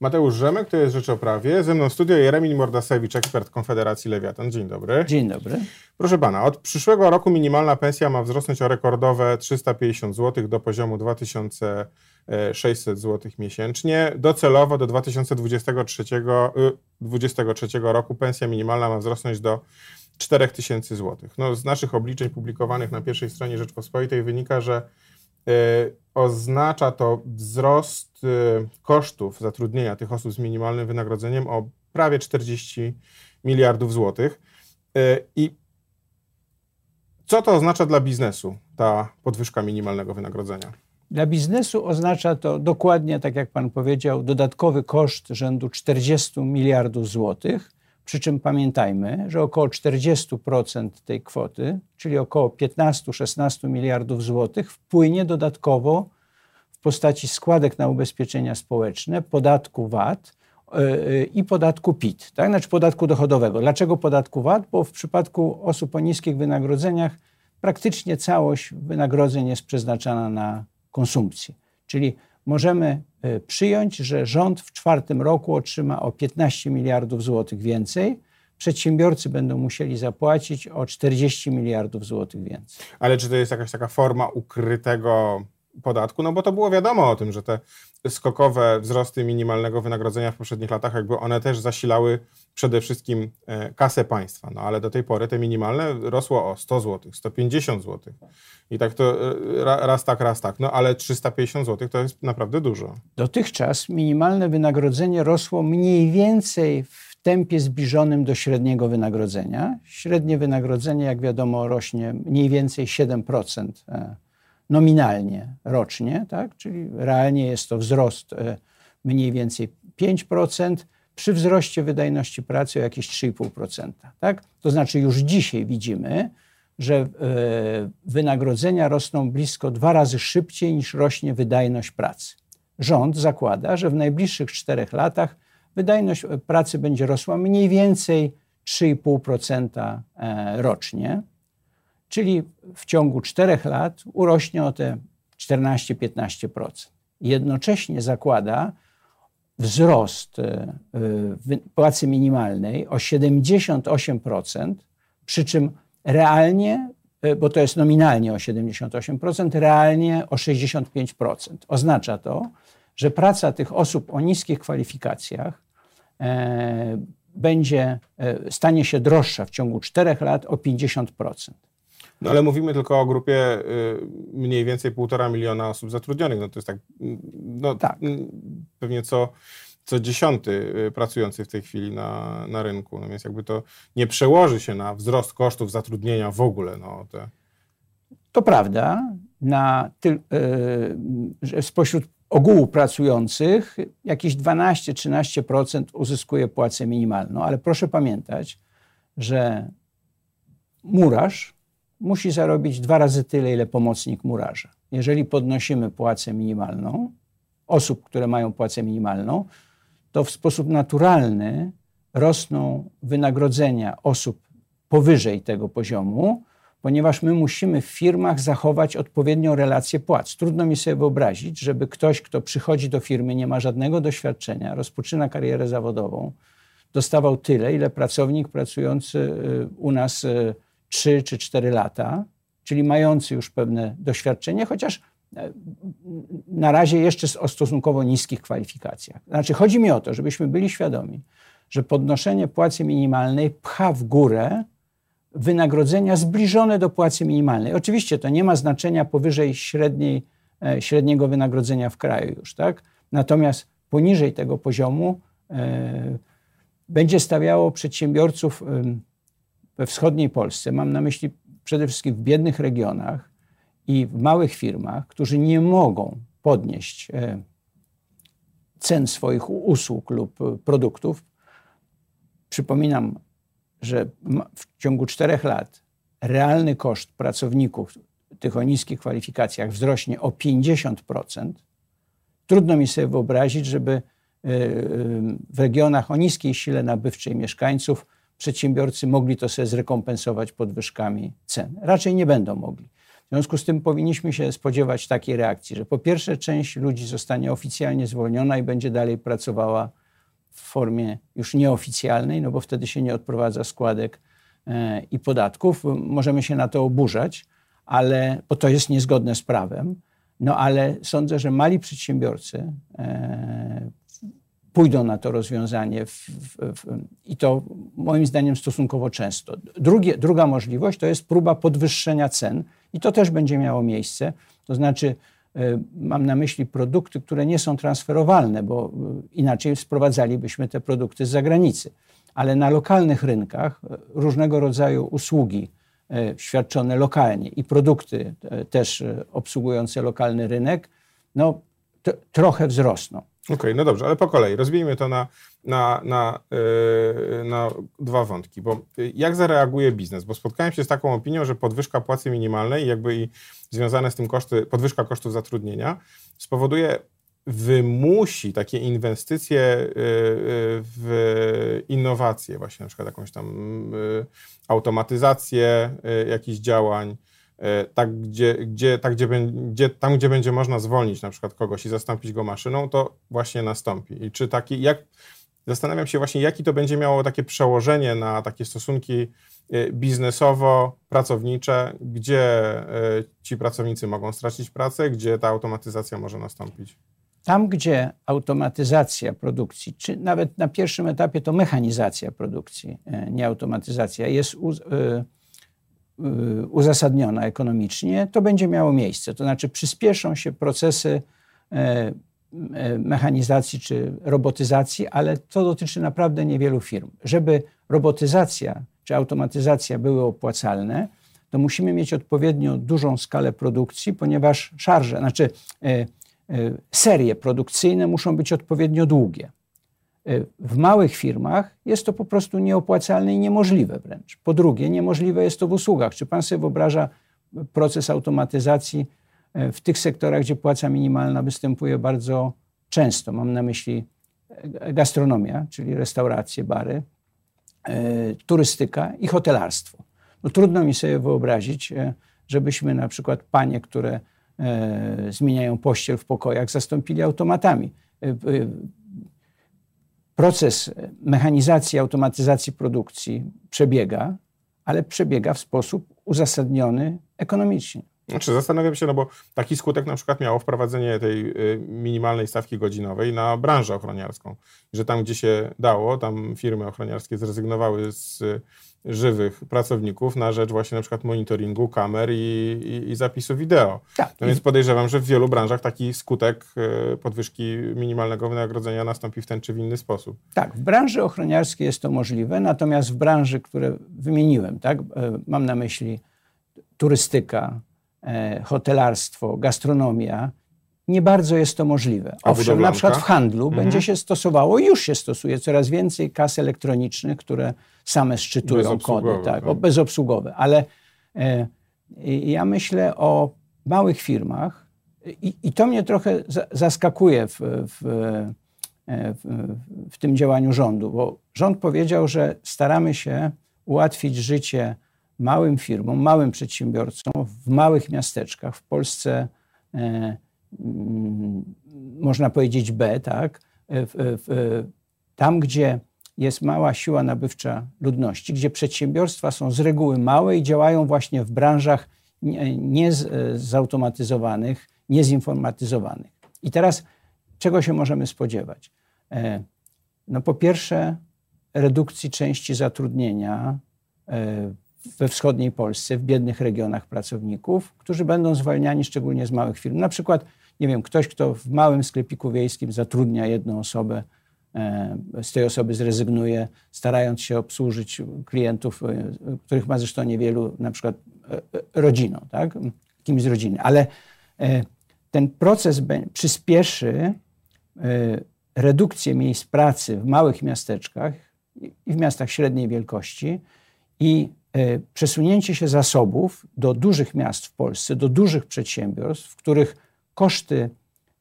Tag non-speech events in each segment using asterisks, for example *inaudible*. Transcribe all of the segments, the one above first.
Mateusz Rzemek, to jest Rzecz o Prawie. Ze mną w studio Jeremin Mordasewicz, ekspert Konfederacji Lewiatan. Dzień dobry. Dzień dobry. Proszę pana, od przyszłego roku minimalna pensja ma wzrosnąć o rekordowe 350 zł do poziomu 2600 zł miesięcznie. Docelowo do 2023 2023 y, roku pensja minimalna ma wzrosnąć do 4000 zł. No, z naszych obliczeń publikowanych na pierwszej stronie Rzeczpospolitej wynika, że oznacza to wzrost y, kosztów zatrudnienia tych osób z minimalnym wynagrodzeniem o prawie 40 miliardów złotych. Y, I co to oznacza dla biznesu, ta podwyżka minimalnego wynagrodzenia? Dla biznesu oznacza to dokładnie, tak jak Pan powiedział, dodatkowy koszt rzędu 40 miliardów złotych. Przy czym pamiętajmy, że około 40% tej kwoty, czyli około 15-16 miliardów złotych, wpłynie dodatkowo w postaci składek na ubezpieczenia społeczne, podatku VAT e, e, i podatku PIT, tak? znaczy podatku dochodowego. Dlaczego podatku VAT? Bo w przypadku osób o niskich wynagrodzeniach praktycznie całość wynagrodzeń jest przeznaczana na konsumpcję. Czyli możemy przyjąć, że rząd w czwartym roku otrzyma o 15 miliardów złotych więcej. Przedsiębiorcy będą musieli zapłacić o 40 miliardów złotych więcej. Ale czy to jest jakaś taka forma ukrytego podatku? No bo to było wiadomo o tym, że te skokowe wzrosty minimalnego wynagrodzenia w poprzednich latach, jakby one też zasilały przede wszystkim e, kasę państwa. No ale do tej pory te minimalne rosło o 100 zł, 150 zł. I tak to e, raz tak, raz tak. No ale 350 zł to jest naprawdę dużo. Dotychczas minimalne wynagrodzenie rosło mniej więcej w tempie zbliżonym do średniego wynagrodzenia. Średnie wynagrodzenie, jak wiadomo, rośnie mniej więcej 7% nominalnie rocznie, tak? czyli realnie jest to wzrost e, mniej więcej 5%, przy wzroście wydajności pracy o jakieś 3,5%. Tak? To znaczy już dzisiaj widzimy, że e, wynagrodzenia rosną blisko dwa razy szybciej niż rośnie wydajność pracy. Rząd zakłada, że w najbliższych czterech latach wydajność pracy będzie rosła mniej więcej 3,5% e, rocznie czyli w ciągu czterech lat urośnie o te 14-15%. Jednocześnie zakłada wzrost e, płacy minimalnej o 78%, przy czym realnie, e, bo to jest nominalnie o 78%, realnie o 65%. Oznacza to, że praca tych osób o niskich kwalifikacjach e, będzie, stanie się droższa w ciągu 4 lat o 50%. No ale mówimy tylko o grupie y, mniej więcej półtora miliona osób zatrudnionych. No to jest tak, no, tak. pewnie co, co dziesiąty y, pracujący w tej chwili na, na rynku. No więc jakby to nie przełoży się na wzrost kosztów zatrudnienia w ogóle. No, te... To prawda. Na ty, yy, spośród ogółu pracujących jakieś 12-13% uzyskuje płacę minimalną, ale proszę pamiętać, że murarz musi zarobić dwa razy tyle, ile pomocnik murarza. Jeżeli podnosimy płacę minimalną, osób, które mają płacę minimalną, to w sposób naturalny rosną wynagrodzenia osób powyżej tego poziomu, ponieważ my musimy w firmach zachować odpowiednią relację płac. Trudno mi sobie wyobrazić, żeby ktoś, kto przychodzi do firmy, nie ma żadnego doświadczenia, rozpoczyna karierę zawodową, dostawał tyle, ile pracownik pracujący y, u nas y, 3 czy 4 lata, czyli mający już pewne doświadczenie, chociaż e, na razie jeszcze o stosunkowo niskich kwalifikacjach. Znaczy, chodzi mi o to, żebyśmy byli świadomi, że podnoszenie płacy minimalnej pcha w górę wynagrodzenia zbliżone do płacy minimalnej. Oczywiście to nie ma znaczenia powyżej średniej, e, średniego wynagrodzenia w kraju już, tak? Natomiast poniżej tego poziomu e, będzie stawiało przedsiębiorców we wschodniej Polsce, mam na myśli przede wszystkim w biednych regionach i w małych firmach, którzy nie mogą podnieść e, cen swoich usług lub e, produktów. Przypominam, że w ciągu czterech lat realny koszt pracowników tych o niskich kwalifikacjach wzrośnie o 50%. Trudno mi sobie wyobrazić, żeby e, w regionach o niskiej sile nabywczej mieszkańców przedsiębiorcy mogli to sobie zrekompensować podwyżkami cen. Raczej nie będą mogli. W związku z tym powinniśmy się spodziewać takiej reakcji, że po pierwsze część ludzi zostanie oficjalnie zwolniona i będzie dalej pracowała w formie już nieoficjalnej, no bo wtedy się nie odprowadza składek e, i podatków. Możemy się na to oburzać, ale, bo to jest niezgodne z prawem. No ale sądzę, że mali przedsiębiorcy e, pójdą na to rozwiązanie w, w, w, i to moim zdaniem stosunkowo często. Drugie, druga możliwość to jest próba podwyższenia cen i to też będzie miało miejsce. To znaczy, e, mam na myśli produkty, które nie są transferowalne, bo e, inaczej sprowadzalibyśmy te produkty z zagranicy. Ale na lokalnych rynkach różnego rodzaju usługi, E, świadczone lokalnie i produkty e, też e, obsługujące lokalny rynek, no trochę wzrosną. Okej, okay, no dobrze, ale po kolei. Rozbijmy to na, na, na, yy, na dwa wątki. Bo jak zareaguje biznes? Bo spotkałem się z taką opinią, że podwyżka płacy minimalnej, jakby i związane z tym koszty, podwyżka kosztów zatrudnienia spowoduje wymusi takie inwestycje y, y, w innowacje, właśnie na przykład jakąś tam y, automatyzację jakichś działań, tak gdzie, gdzie, tak, gdzie, gdzie, tam, gdzie będzie można zwolnić na przykład kogoś i zastąpić go maszyną, to właśnie nastąpi. I czy taki, jak, zastanawiam się właśnie, jaki to będzie miało takie przełożenie na takie stosunki biznesowo-pracownicze, gdzie ci pracownicy mogą stracić pracę, gdzie ta automatyzacja może nastąpić. Tam, gdzie automatyzacja produkcji, czy nawet na pierwszym etapie to mechanizacja produkcji, e, nie automatyzacja, jest e, e, uzasadniona ekonomicznie, to będzie miało miejsce. To znaczy przyspieszą się procesy mechanizacji czy robotyzacji, ale to dotyczy naprawdę niewielu firm. Żeby robotyzacja czy automatyzacja były opłacalne, to musimy mieć odpowiednio dużą skalę produkcji, ponieważ szarże, znaczy E, serie produkcyjne muszą być odpowiednio długie. E, w małych firmach jest to po prostu nieopłacalne i niemożliwe wręcz. Po drugie, niemożliwe jest to w usługach. Czy pan sobie wyobraża proces automatyzacji e, w tych sektorach, gdzie płaca minimalna występuje bardzo często? Mam na myśli gastronomia, czyli restauracje, bary, turystyka i hotelarstwo. No, trudno mi sobie wyobrazić, żebyśmy na przykład panie, które zmieniają pościel w pokojach, zastąpili automatami. Proces mechanizacji, automatyzacji produkcji przebiega, ale przebiega w sposób uzasadniony ekonomicznie. Znaczy, zastanawiam się, no bo taki skutek na przykład miało wprowadzenie tej minimalnej stawki godzinowej na branżę ochroniarską. Że tam, gdzie się dało, tam firmy ochroniarskie zrezygnowały z żywych pracowników na rzecz właśnie na przykład monitoringu kamer i, i, i zapisu wideo. Tak. No więc podejrzewam, że w wielu branżach taki skutek e, podwyżki minimalnego wynagrodzenia nastąpi w ten czy w inny sposób. Tak, w branży ochroniarskiej jest to możliwe, natomiast w branży, które wymieniłem, tak, e, mam na myśli turystyka, e, hotelarstwo, gastronomia, nie bardzo jest to możliwe. Owszem, na przykład w handlu mhm. będzie się stosowało, już się stosuje coraz więcej kas elektronicznych, które same szczytują kody, tak, tak. bezobsługowe. Ale e, ja myślę o małych firmach i, i to mnie trochę zaskakuje w, w, e, w, w tym działaniu rządu, bo rząd powiedział, że staramy się ułatwić życie małym firmom, małym przedsiębiorcom w małych miasteczkach. W Polsce e, można powiedzieć B, tak? Tam, gdzie jest mała siła nabywcza ludności, gdzie przedsiębiorstwa są z reguły małe i działają właśnie w branżach niezautomatyzowanych, nie niezinformatyzowanych. I teraz czego się możemy spodziewać? E, no po pierwsze, redukcji części zatrudnienia e, we wschodniej Polsce, w biednych regionach pracowników, którzy będą zwalniani szczególnie z małych firm. Na przykład, nie wiem, ktoś, kto w małym sklepiku wiejskim zatrudnia jedną osobę, e, z tej osoby zrezygnuje, starając się obsłużyć klientów, e, których ma zresztą niewielu, na przykład e, rodziną, tak? kimś z rodziny. Ale ten proces przyspieszy redukcję miejsc pracy w małych miasteczkach i w miastach średniej wielkości i E, przesunięcie się zasobów do dużych miast w Polsce, do dużych przedsiębiorstw, w których koszty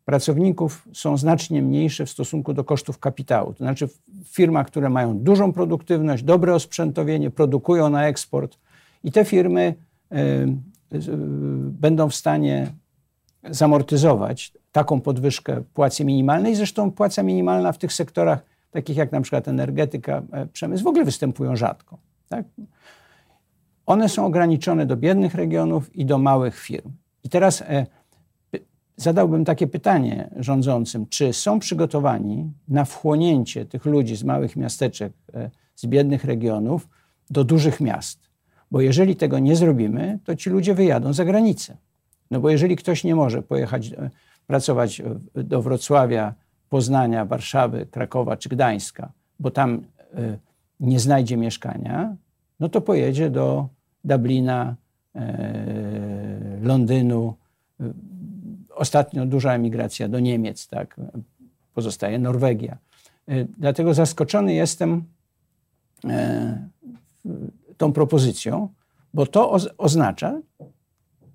pracowników są znacznie mniejsze w stosunku do kosztów kapitału. To znaczy w firmach, które mają dużą produktywność, dobre osprzętowienie, produkują na eksport i te firmy będą w stanie zamortyzować taką podwyżkę płacy minimalnej. Zresztą płaca minimalna w tych sektorach, takich jak na przykład energetyka, e, przemysł, w ogóle występują rzadko. Tak? One są ograniczone do biednych regionów i do małych firm. I teraz e, zadałbym takie pytanie rządzącym, czy są przygotowani na wchłonięcie tych ludzi z małych miasteczek, e, z biednych regionów do dużych miast? Bo jeżeli tego nie zrobimy, to ci ludzie wyjadą za granicę. No bo jeżeli ktoś nie może pojechać e, pracować do Wrocławia, Poznania, Warszawy, Krakowa czy Gdańska, bo tam e, nie znajdzie mieszkania, no to pojedzie do Dublina, Londynu, Ostatnio duża emigracja do Niemiec, tak, pozostaje Norwegia. E, dlatego zaskoczony jestem e, tą propozycją, bo to oznacza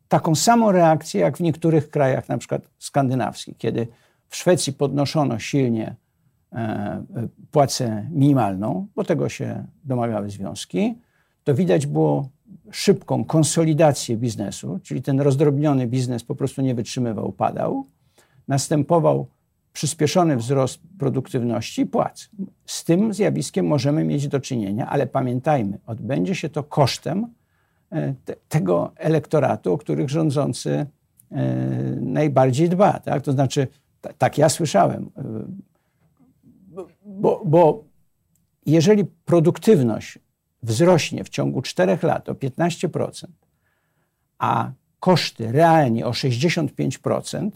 taką samą reakcję jak w niektórych krajach, na przykład skandynawskich, kiedy w Szwecji podnoszono silnie e, płacę minimalną, bo tego się domagały związki, to widać było szybką konsolidację biznesu, czyli ten rozdrobniony biznes po prostu nie wytrzymywał, upadał. Następował przyspieszony wzrost produktywności i płac. Z tym zjawiskiem możemy mieć do czynienia, ale pamiętajmy, odbędzie się to kosztem e, te, tego elektoratu, o których rządzący e, najbardziej dba. Tak? To znaczy, tak ja słyszałem, e, bo, bo jeżeli produktywność wzrośnie w ciągu 4 lat o 15%, a koszty realnie o 65%,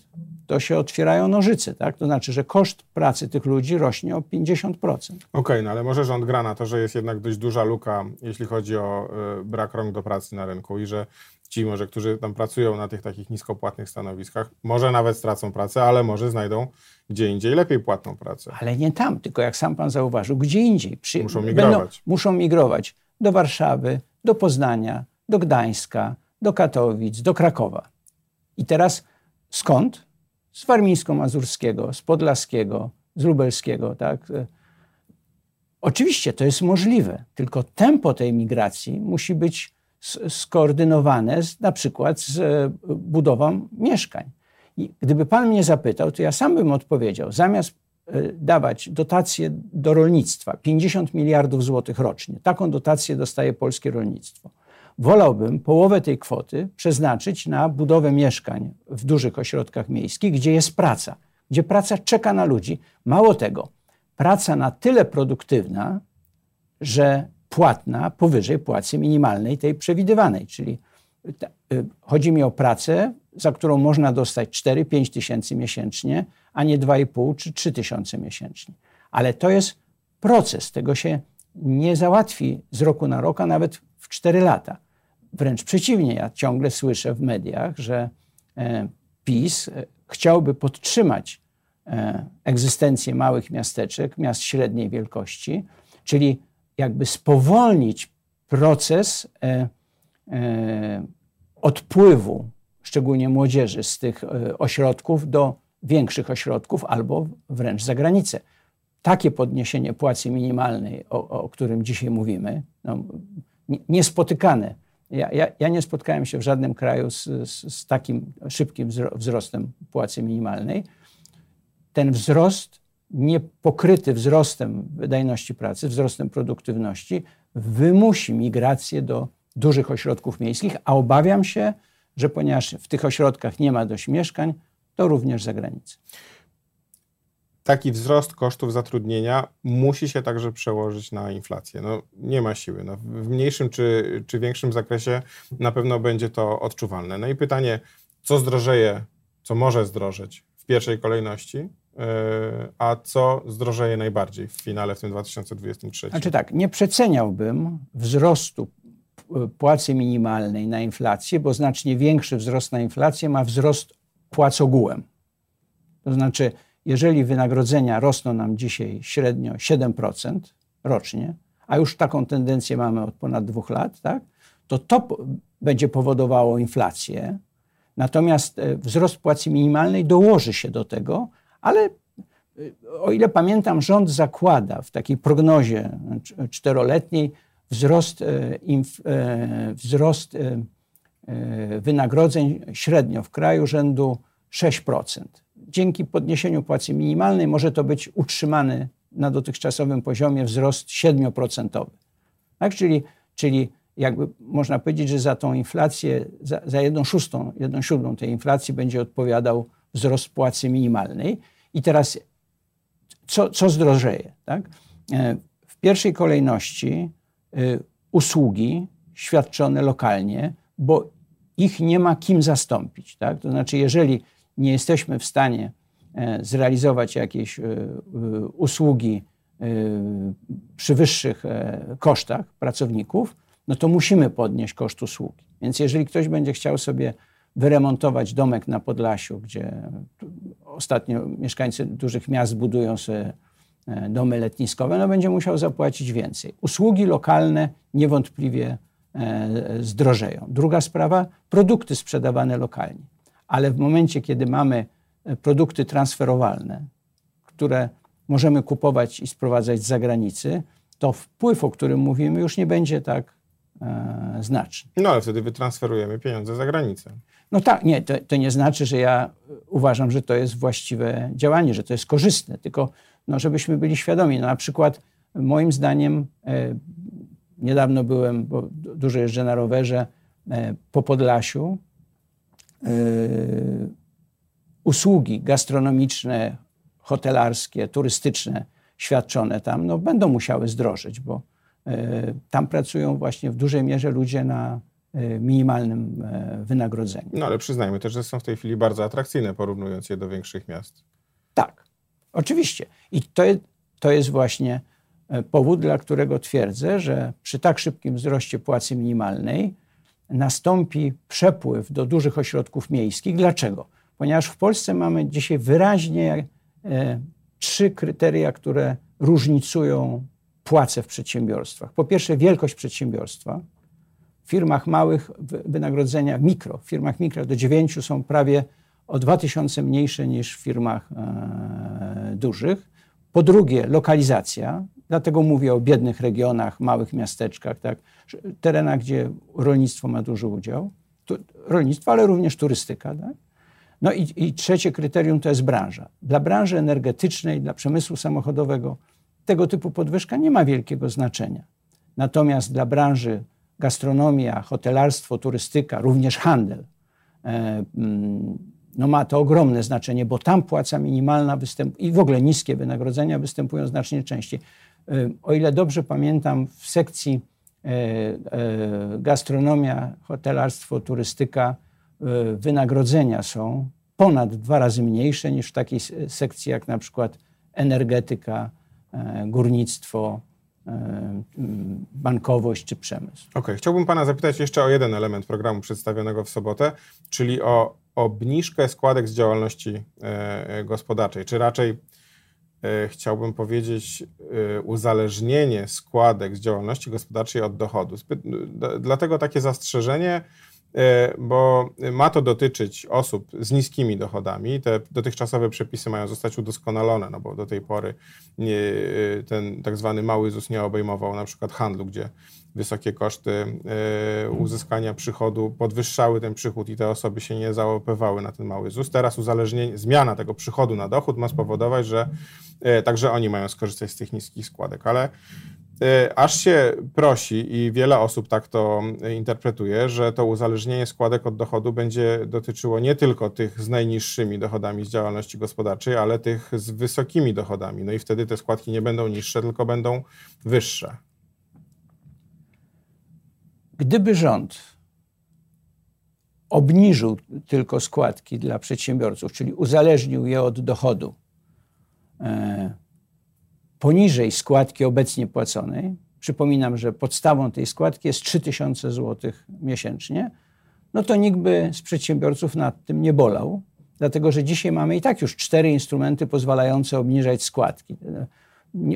to się otwierają nożyce, tak? To znaczy, że koszt pracy tych ludzi rośnie o 50%. Okej, okay, no ale może rząd gra na to, że jest jednak dość duża luka, jeśli chodzi o y, brak rąk do pracy na rynku i że ci może, którzy tam pracują na tych takich niskopłatnych stanowiskach, może nawet stracą pracę, ale może znajdą gdzie indziej lepiej płatną pracę. Ale nie tam, tylko jak sam pan zauważył, gdzie indziej. Przy... Muszą migrować. Będą, muszą migrować do Warszawy, do Poznania, do Gdańska, do Katowic, do Krakowa. I teraz skąd? Z warmińsko-mazurskiego, z podlaskiego, z lubelskiego, tak? Oczywiście to jest możliwe, tylko tempo tej migracji musi być skoordynowane z, na przykład z e, budową mieszkań. I gdyby pan mnie zapytał, to ja sam bym odpowiedział, zamiast e, dawać dotacje do rolnictwa, 50 miliardów złotych rocznie, taką dotację dostaje polskie rolnictwo. Wolałbym połowę tej kwoty przeznaczyć na budowę mieszkań w dużych ośrodkach miejskich, gdzie jest praca, gdzie praca czeka na ludzi. Mało tego, praca na tyle produktywna, że płatna powyżej płacy minimalnej, tej przewidywanej. Czyli y, chodzi mi o pracę, za którą można dostać 4-5 tysięcy miesięcznie, a nie 2,5 czy 3 tysiące miesięcznie. Ale to jest proces, tego się nie załatwi z roku na rok, a nawet w 4 lata. Wręcz przeciwnie, ja ciągle słyszę w mediach, że e, PiS e, chciałby podtrzymać e, egzystencję małych miasteczek, miast średniej wielkości, czyli jakby spowolnić proces odpływu, szczególnie młodzieży, z tych ośrodków do większych ośrodków albo wręcz za granicę. Takie podniesienie płacy minimalnej, o, o którym dzisiaj mówimy, no, niespotykane. Ja, ja, ja, nie spotkałem się w żadnym kraju z, z, z takim szybkim wzrostem płacy minimalnej. Ten wzrost niepokryty wzrostem wydajności pracy, wzrostem produktywności, wymusi migrację do dużych ośrodków miejskich, a obawiam się, że ponieważ w tych ośrodkach nie ma dość mieszkań, to również za granicę. Taki wzrost kosztów zatrudnienia musi się także przełożyć na inflację. No, nie ma siły. No, w mniejszym czy, czy większym zakresie na pewno będzie to odczuwalne. No i pytanie, co zdrożeje, co może zdrożeć w pierwszej kolejności, E, a co zdrożeje najbardziej w finale w tym 2023? Znaczy tak, nie przeceniałbym wzrostu płacy minimalnej na inflację, bo znacznie większy wzrost na inflację ma wzrost płac ogółem. To znaczy, jeżeli wynagrodzenia rosną nam dzisiaj średnio 7% rocznie, a już taką tendencję mamy od ponad dwóch lat, tak, to to będzie powodowało inflację. Natomiast e, wzrost płacy minimalnej dołoży się do tego, ale y, o ile pamiętam, rząd zakłada w takiej prognozie czteroletniej wzrost, e, inf, e, wzrost e, wynagrodzeń średnio w kraju rzędu 6%. Dzięki podniesieniu płacy minimalnej może to być utrzymany na dotychczasowym poziomie wzrost 7%. Tak? Czyli, czyli jakby można powiedzieć, że za tą inflację, za, za jedną szóstą, jedną siódmą tej inflacji będzie odpowiadał wzrost płacy minimalnej. I teraz co, co zdrożeje? Tak? E, w pierwszej kolejności y, usługi świadczone lokalnie, bo ich nie ma kim zastąpić. Tak? To znaczy, jeżeli nie jesteśmy w stanie e, zrealizować jakiejś e, usługi przy wyższych kosztach pracowników, no to musimy podnieść koszt usługi. Więc jeżeli ktoś będzie chciał sobie wyremontować domek na Podlasiu, gdzie ostatnio mieszkańcy dużych miast budują sobie e, domy letniskowe, no będzie musiał zapłacić więcej. Usługi lokalne niewątpliwie e, zdrożeją. Druga sprawa, produkty sprzedawane lokalnie. Ale w momencie, kiedy mamy e, produkty transferowalne, które możemy kupować i sprowadzać z zagranicy, to wpływ, o którym mówimy, już nie będzie tak e, znaczny. No ale wtedy wytransferujemy pieniądze za granicę. No tak, nie, to, to, nie znaczy, że ja uważam, że to jest właściwe działanie, że to jest korzystne, tylko no, żebyśmy byli świadomi. No, na przykład moim zdaniem e, niedawno byłem, bo dużo jeżdżę na rowerze, e, po Podlasiu. E, usługi gastronomiczne, hotelarskie, turystyczne świadczone tam, no, będą musiały zdrożyć, bo e, tam pracują właśnie w dużej mierze ludzie na E, minimalnym wynagrodzeniu. No ale przyznajmy też, że są w tej chwili bardzo atrakcyjne, porównując je do większych miast. Tak, oczywiście. I to jest, to jest właśnie powód, dla którego twierdzę, że przy tak szybkim wzroście płacy minimalnej nastąpi przepływ do dużych ośrodków miejskich. Dlaczego? Ponieważ w Polsce mamy dzisiaj wyraźnie e, trzy kryteria, które różnicują płace w przedsiębiorstwach. Po pierwsze, wielkość przedsiębiorstwa w firmach małych wynagrodzenia mikro, w firmach mikro do 9 są prawie o 2000 mniejsze niż w firmach e, dużych. Po drugie, lokalizacja, dlatego mówię o biednych regionach, małych miasteczkach, tak, terenach, gdzie rolnictwo ma duży udział. Tu, rolnictwo, ale również turystyka. Tak? No i, i trzecie kryterium to jest branża. Dla branży energetycznej, dla przemysłu samochodowego tego typu podwyżka nie ma wielkiego znaczenia. Natomiast dla branży gastronomia, hotelarstwo, turystyka, również handel, e, mm, no ma to ogromne znaczenie, bo tam płaca minimalna występuje i w ogóle niskie wynagrodzenia występują znacznie częściej. E, o ile dobrze pamiętam, w sekcji gastronomia, hotelarstwo, turystyka wynagrodzenia są ponad dwa razy mniejsze niż w takiej sekcji jak na przykład energetyka, górnictwo, E, bankowość czy przemysł. Okej, okay. chciałbym Pana zapytać jeszcze o jeden element programu przedstawionego w sobotę, czyli o obniżkę składek z działalności e, gospodarczej, czy raczej e, chciałbym powiedzieć uzależnienie składek z działalności gospodarczej od dochodu. Dlatego takie zastrzeżenie, E, bo ma to dotyczyć osób z niskimi dochodami. Te dotychczasowe przepisy mają zostać udoskonalone, no bo do tej pory e, ten tak zwany mały ZUS nie obejmował na przykład handlu, gdzie wysokie koszty e, uzyskania przychodu podwyższały ten przychód i te osoby się nie załapywały na ten mały ZUS. Teraz uzależnienie, zmiana tego przychodu na dochód ma spowodować, że także oni mają skorzystać z tych niskich składek, ale aż się prosi i wiele osób tak to interpretuje, że to uzależnienie składek od dochodu będzie dotyczyło nie tylko tych z najniższymi dochodami z działalności gospodarczej, ale tych z wysokimi dochodami. No i wtedy te składki nie będą niższe, tylko będą wyższe. Gdyby rząd obniżył tylko składki dla przedsiębiorców, czyli uzależnił je od dochodu, e, poniżej składki obecnie płaconej, przypominam, że podstawą tej składki jest 3000 zł miesięcznie, no to nikt by z przedsiębiorców nad tym nie bolał, dlatego że dzisiaj mamy i tak już cztery instrumenty pozwalające obniżać składki.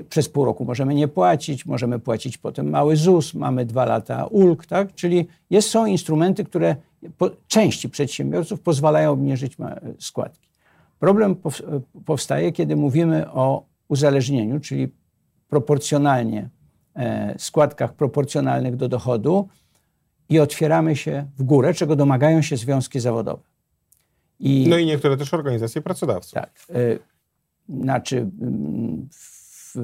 Przez pół roku możemy nie płacić, możemy płacić potem mały ZUS, mamy dwa lata ulg, tak? czyli jest, są instrumenty, które po, części przedsiębiorców pozwalają obniżyć składki. Problem powstaje, kiedy mówimy o uzależnieniu, czyli proporcjonalnie, e, składkach proporcjonalnych do dochodu i otwieramy się w górę, czego domagają się związki zawodowe. I, no i niektóre też organizacje pracodawców. Tak. Y, znaczy, w,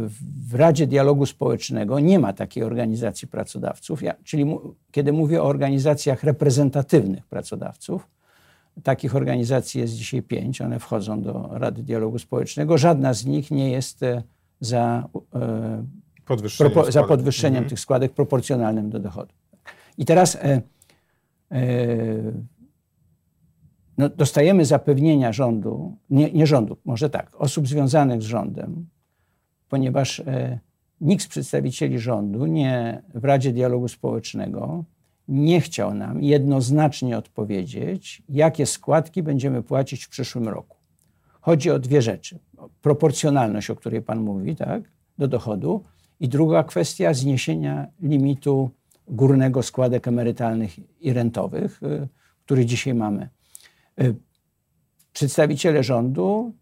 w, Radzie Dialogu Społecznego nie ma takiej organizacji pracodawców, ja, czyli mu, kiedy mówię o organizacjach reprezentatywnych pracodawców, takich organizacji jest dzisiaj pięć, one wchodzą do Rady Dialogu Społecznego. Żadna z nich nie jest e, za, e, podwyższeniem, propo, za podwyższeniem mhm. tych składek proporcjonalnym do dochodu. I teraz e, e, no, dostajemy zapewnienia rządu, nie, nie, rządu, może tak, osób związanych z rządem, ponieważ e, nikt z przedstawicieli rządu nie, w Radzie Dialogu Społecznego nie chciał nam jednoznacznie odpowiedzieć, jakie składki będziemy płacić w przyszłym roku. Chodzi o dwie rzeczy. Proporcjonalność, o której Pan mówi, tak, do dochodu, i druga kwestia zniesienia limitu górnego składek emerytalnych i rentowych, y, który dzisiaj mamy. Y, przedstawiciele rządu,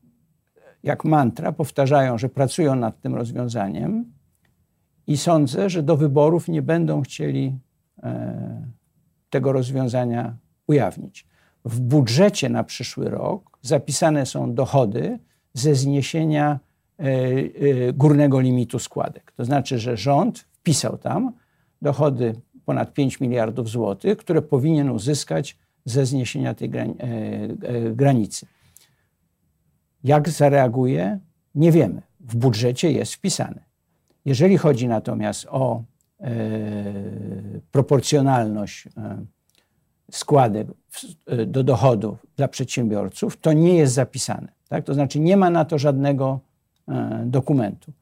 jak mantra, powtarzają, że pracują nad tym rozwiązaniem i sądzę, że do wyborów nie będą chcieli tego rozwiązania ujawnić. W budżecie na przyszły rok zapisane są dochody ze zniesienia e, e, górnego limitu składek. To znaczy, że rząd wpisał tam dochody ponad 5 miliardów złotych, które powinien uzyskać ze zniesienia tej granicy. Jak zareaguje? Nie wiemy. W budżecie jest wpisane. Jeżeli chodzi natomiast o e, proporcjonalność e, składek e, do dochodów dla przedsiębiorców, to nie jest zapisane. Tak? To znaczy nie ma na to żadnego e, dokumentu.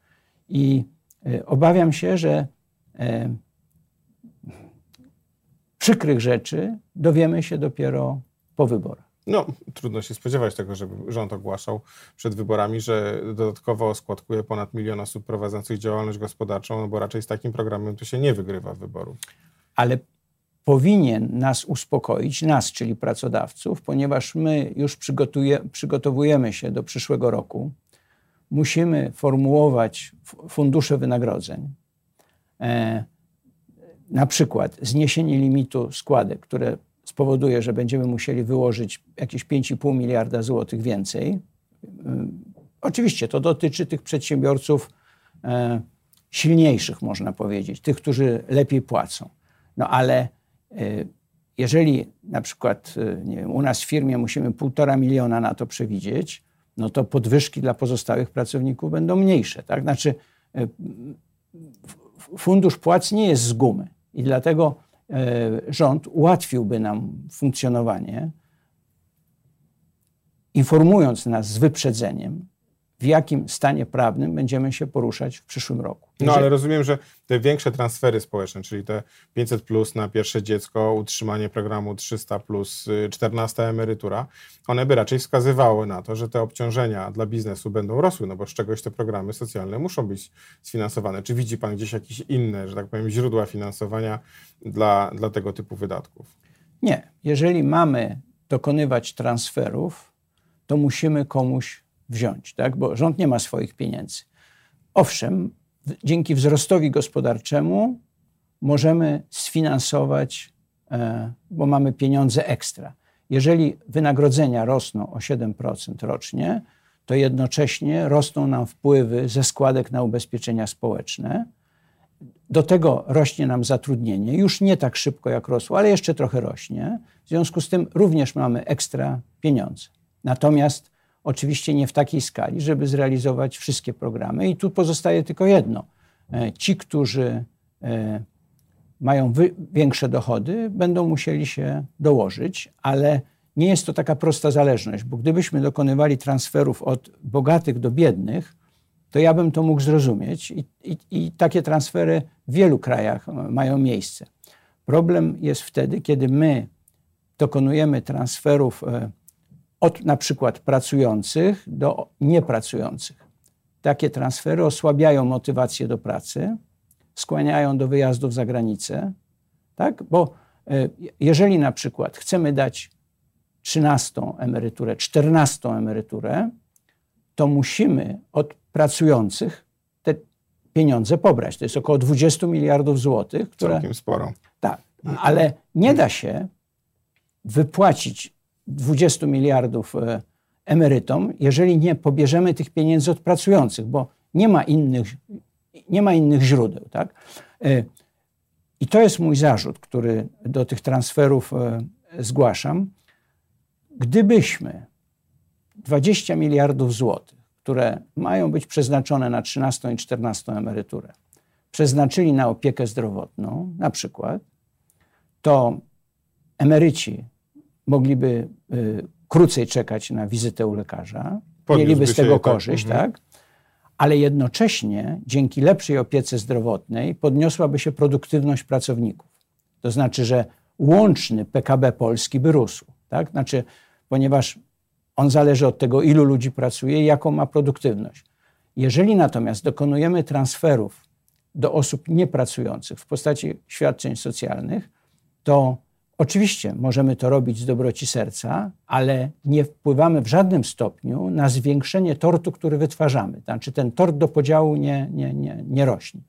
I e, obawiam się, że e, przykrych rzeczy dowiemy się dopiero po wyborach. No, trudno się spodziewać tego, żeby rząd ogłaszał przed wyborami, że dodatkowo składkuje ponad milion osób prowadzących działalność gospodarczą, no bo raczej z takim programem to się nie wygrywa wyborów. Ale powinien nas uspokoić, nas, czyli pracodawców, ponieważ my już przygotowujemy się do przyszłego roku. Musimy formułować fundusze wynagrodzeń. E, na przykład zniesienie limitu składek, które spowoduje, że będziemy musieli wyłożyć jakieś 5,5 miliarda złotych więcej. Y, oczywiście to dotyczy tych przedsiębiorców e, silniejszych, można powiedzieć, tych, którzy lepiej płacą. No ale e, jeżeli na przykład e, wiem, u nas w firmie musimy półtora miliona na to przewidzieć, no to podwyżki dla pozostałych pracowników będą mniejsze. Tak? Znaczy, fundusz płac nie jest z gumy i dlatego rząd ułatwiłby nam funkcjonowanie, informując nas z wyprzedzeniem, w jakim stanie prawnym będziemy się poruszać w przyszłym roku. No ale rozumiem, że te większe transfery społeczne, czyli te 500 plus na pierwsze dziecko, utrzymanie programu 300 plus, 14 y, emerytura, one by raczej wskazywały na to, że te obciążenia dla biznesu będą rosły, no bo z czegoś te programy socjalne muszą być sfinansowane. Czy widzi Pan gdzieś jakieś inne, że tak powiem, źródła finansowania dla, dla tego typu wydatków? Nie. Jeżeli mamy dokonywać transferów, to musimy komuś wziąć, tak? bo rząd nie ma swoich pieniędzy. Owszem, dzięki wzrostowi gospodarczemu możemy sfinansować, e, bo mamy pieniądze ekstra. Jeżeli wynagrodzenia rosną o 7% rocznie, to jednocześnie rosną nam wpływy ze składek na ubezpieczenia społeczne. Do tego rośnie nam zatrudnienie, już nie tak szybko jak rosło, ale jeszcze trochę rośnie. W związku z tym również mamy ekstra pieniądze. Natomiast Oczywiście nie w takiej skali, żeby zrealizować wszystkie programy. I tu pozostaje tylko jedno. E, ci, którzy e, mają większe dochody, będą musieli się dołożyć, ale nie jest to taka prosta zależność, bo gdybyśmy dokonywali transferów od bogatych do biednych, to ja bym to mógł zrozumieć i, i, i takie transfery w wielu krajach mają miejsce. Problem jest wtedy, kiedy my dokonujemy transferów e, od na przykład pracujących do niepracujących. Takie transfery osłabiają motywację do pracy, skłaniają do wyjazdów za granicę, tak? bo e, jeżeli na przykład chcemy dać 13 emeryturę, 14 emeryturę, to musimy od pracujących te pieniądze pobrać. To jest około 20 miliardów złotych. Które, Całkiem sporo. Tak. Ale nie da się wypłacić 20 miliardów e, emerytom, jeżeli nie pobierzemy tych pieniędzy od pracujących, bo nie ma innych, nie ma innych źródeł. Tak? E, I to jest mój zarzut, który do tych transferów e, zgłaszam. Gdybyśmy 20 miliardów złotych, które mają być przeznaczone na 13 i 14 emeryturę, przeznaczyli na opiekę zdrowotną, na przykład, to emeryci mogliby y, krócej czekać na wizytę u lekarza, Podniósłby mieliby z tego tak. korzyść, Mhm. tak? Ale jednocześnie dzięki lepszej opiece zdrowotnej podniosłaby się produktywność pracowników. To znaczy, że łączny PKB Polski by rósł, tak? Znaczy, ponieważ on zależy od tego, ilu ludzi pracuje i jaką ma produktywność. Jeżeli natomiast dokonujemy transferów do osób niepracujących w postaci świadczeń socjalnych, to oczywiście możemy to robić z dobroci serca, ale nie wpływamy w żadnym stopniu na zwiększenie tortu, który wytwarzamy. Znaczy ten tort do podziału nie, nie, nie, nie rośnie.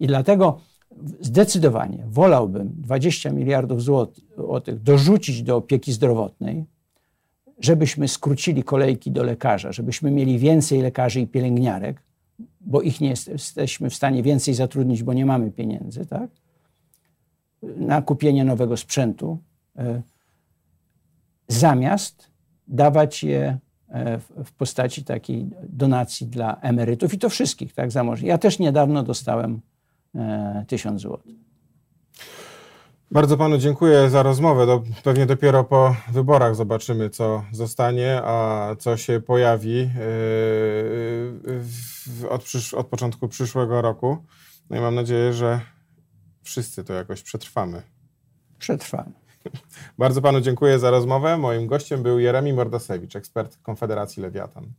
I dlatego zdecydowanie wolałbym 20 miliardów złotych dorzucić do opieki zdrowotnej, żebyśmy skrócili kolejki do lekarza, żebyśmy mieli więcej lekarzy i pielęgniarek, bo ich nie jest, jesteśmy w stanie więcej zatrudnić, bo nie mamy pieniędzy, tak? Na kupienie nowego sprzętu, e, zamiast dawać je e, w, postaci takiej donacji dla emerytów i to wszystkich, tak, zamożnych. Ja też niedawno dostałem e, 1000 złotych. Bardzo panu dziękuję za rozmowę. Do, pewnie dopiero po wyborach zobaczymy, co zostanie, a co się pojawi yy, od, przysz, od początku przyszłego roku. No i mam nadzieję, że wszyscy to jakoś przetrwamy. Przetrwamy. *laughs* Bardzo panu dziękuję za rozmowę. Moim gościem był Jeremi Mordasewicz, ekspert Konfederacji Lewiatan.